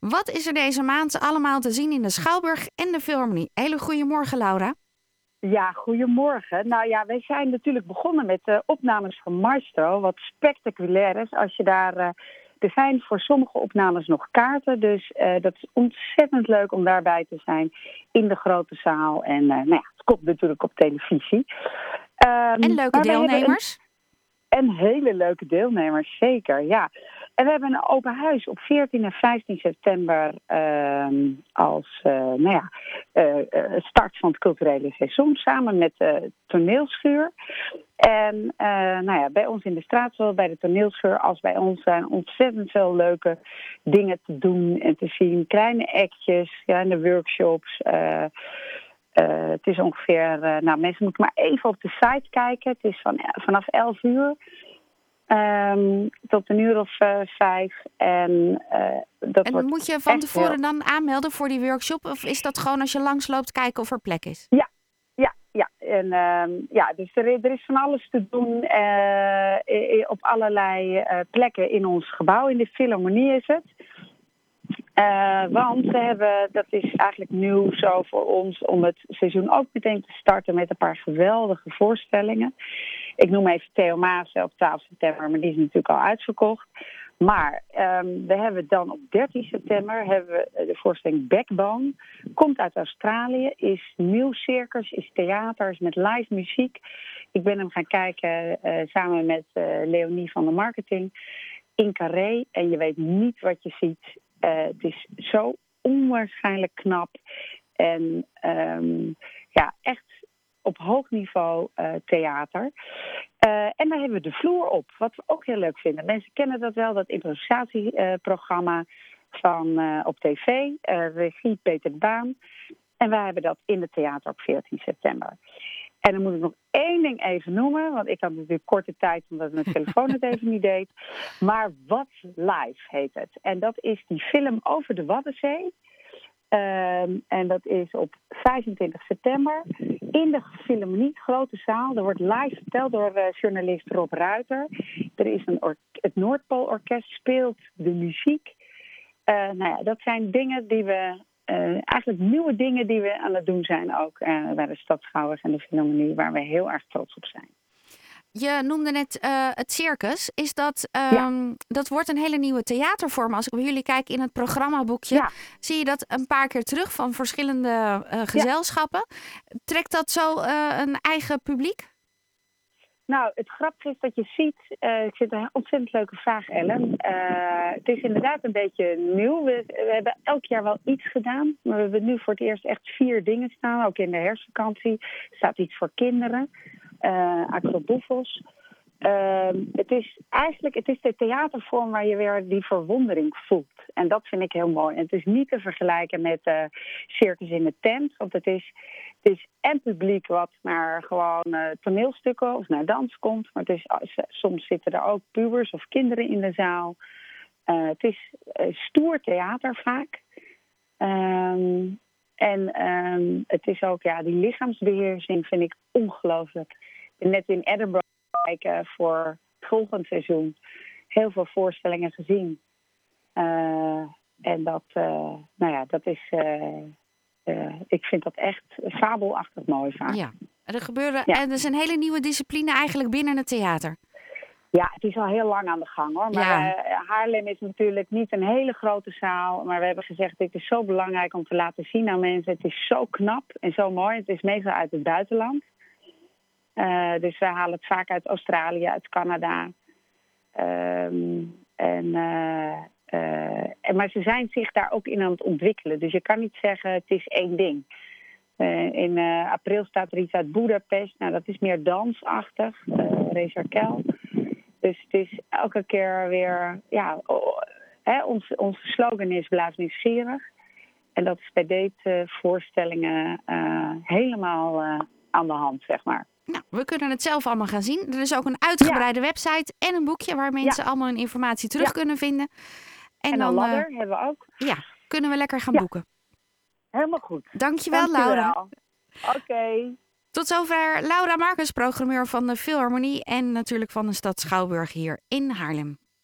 Wat is er deze maand allemaal te zien in de Schouwburg en de Philharmonie? Hele goede morgen, Laura. Ja, goedemorgen. Nou ja, wij zijn natuurlijk begonnen met de opnames van Maestro. Wat spectaculair is. Als je daar, uh, er zijn voor sommige opnames nog kaarten. Dus uh, dat is ontzettend leuk om daarbij te zijn in de grote zaal. En uh, nou ja, het komt natuurlijk op televisie. Um, en leuke deelnemers? En hele leuke deelnemers, zeker, ja. En we hebben een open huis op 14 en 15 september uh, als uh, nou ja, uh, start van het culturele seizoen samen met de toneelschuur. En nou ja, bij ons in de straat, zowel bij de toneelschuur als bij ons, zijn ontzettend veel leuke dingen te doen en te zien. Kleine actjes, de workshops. Het is ongeveer, nou mensen moeten maar even op de site kijken. Het is van, vanaf 11 uur. Um, tot een uur of uh, vijf. En, uh, dat en wordt moet je van tevoren heel... dan aanmelden voor die workshop? Of is dat gewoon als je langsloopt kijken of er plek is? Ja, ja, ja. En, uh, ja dus er, er, is van alles te doen uh, op allerlei plekken in ons gebouw. In de Philharmonie is het. Want we hebben, dat is eigenlijk nieuw zo voor ons, om het seizoen ook meteen te starten met een paar geweldige voorstellingen. Ik noem even Theo Maas op 12 september, maar die is natuurlijk al uitverkocht. Maar um, we hebben dan op 13 september hebben we de voorstelling Backbone. Komt uit Australië, is nieuw circus, is theater, is met live muziek. Ik ben hem gaan kijken uh, samen met uh, Leonie van de marketing in Carré. En je weet niet wat je ziet. Het is zo onwaarschijnlijk knap. En um, ja, echt op hoog niveau uh, theater. Uh, en daar hebben we de vloer op, wat we ook heel leuk vinden. Mensen kennen dat wel, dat improvisatieprogramma van op tv, regie Peter de Baan. En wij hebben dat in het theater op 14 september. En dan moet ik nog één ding even noemen, want ik had natuurlijk korte tijd omdat mijn telefoon het even niet deed. Maar Wat Live heet het. En dat is die film over de Waddenzee. Um, en dat is op 25 september in de Philharmonie, grote zaal. Er wordt live verteld door uh, journalist Rob Ruiter. Er is een het Noordpoolorkest speelt de muziek. Uh, nou ja, dat zijn dingen die we uh, eigenlijk nieuwe dingen die we aan het doen zijn ook bij de Stad Schouwers en de Philharmonie, waar we heel erg trots op zijn. Je noemde net uh, het circus. Is dat, um, ja. dat wordt een hele nieuwe theatervorm. Als ik bij jullie kijk in het programmaboekje, ja. zie je dat een paar keer terug van verschillende gezelschappen. Ja. Trekt dat zo een eigen publiek? Nou, het grappige is dat je ziet, ik vind een ontzettend leuke vraag, Ellen. Het is inderdaad een beetje nieuw. We, we, hebben elk jaar wel iets gedaan, maar we hebben nu voor het eerst echt vier dingen staan. Ook in de herfstvakantie staat iets voor kinderen, uh, het is eigenlijk het is de theatervorm waar je weer die verwondering voelt. En dat vind ik heel mooi. En het is niet te vergelijken met circus in de tent, want het is het is en publiek wat naar gewoon uh, toneelstukken of naar dans komt. Maar het is, soms zitten er ook pubers of kinderen in de zaal. Het is stoer theater vaak. Um, en um, het is ook, ja, die lichaamsbeheersing vind ik ongelooflijk. Ben net in Edinburgh kijken voor het volgende seizoen. Heel veel voorstellingen gezien. en dat, nou ja, dat is uh, ik vind dat echt fabelachtig mooi vaak. Ja, er gebeuren, ja. en er is een hele nieuwe discipline eigenlijk binnen het theater. Ja, het is al heel lang aan de gang hoor. Maar ja. Haarlem is natuurlijk niet een hele grote zaal. Maar we hebben gezegd, dit is zo belangrijk om te laten zien aan mensen. Het is zo knap en zo mooi. Het is meestal uit het buitenland. Uh, dus we halen het vaak uit Australië, uit Canada. Um, en uh, maar ze zijn zich daar ook in aan het ontwikkelen. Dus je kan niet zeggen het is één ding. In april staat er iets uit Budapest. Nou, dat is meer dansachtig. Uh, Rezarkel. Dus het is elke keer weer... Ja, hè, ons, onze slogan is blijf nieuwsgierig. En dat is bij deze voorstellingen helemaal aan de hand, zeg maar. Nou, we kunnen het zelf allemaal gaan zien. Er is ook een uitgebreide ja. website en een boekje waar mensen allemaal hun informatie terug kunnen vinden. En, en dan, ladder uh, hebben we ook. Ja, kunnen we lekker gaan boeken. Helemaal goed. Dankjewel, Dankjewel. Laura. Oké. Okay. Tot zover Laura Marcus, programmeur van de Philharmonie en natuurlijk van de stad Schouwburg hier in Haarlem.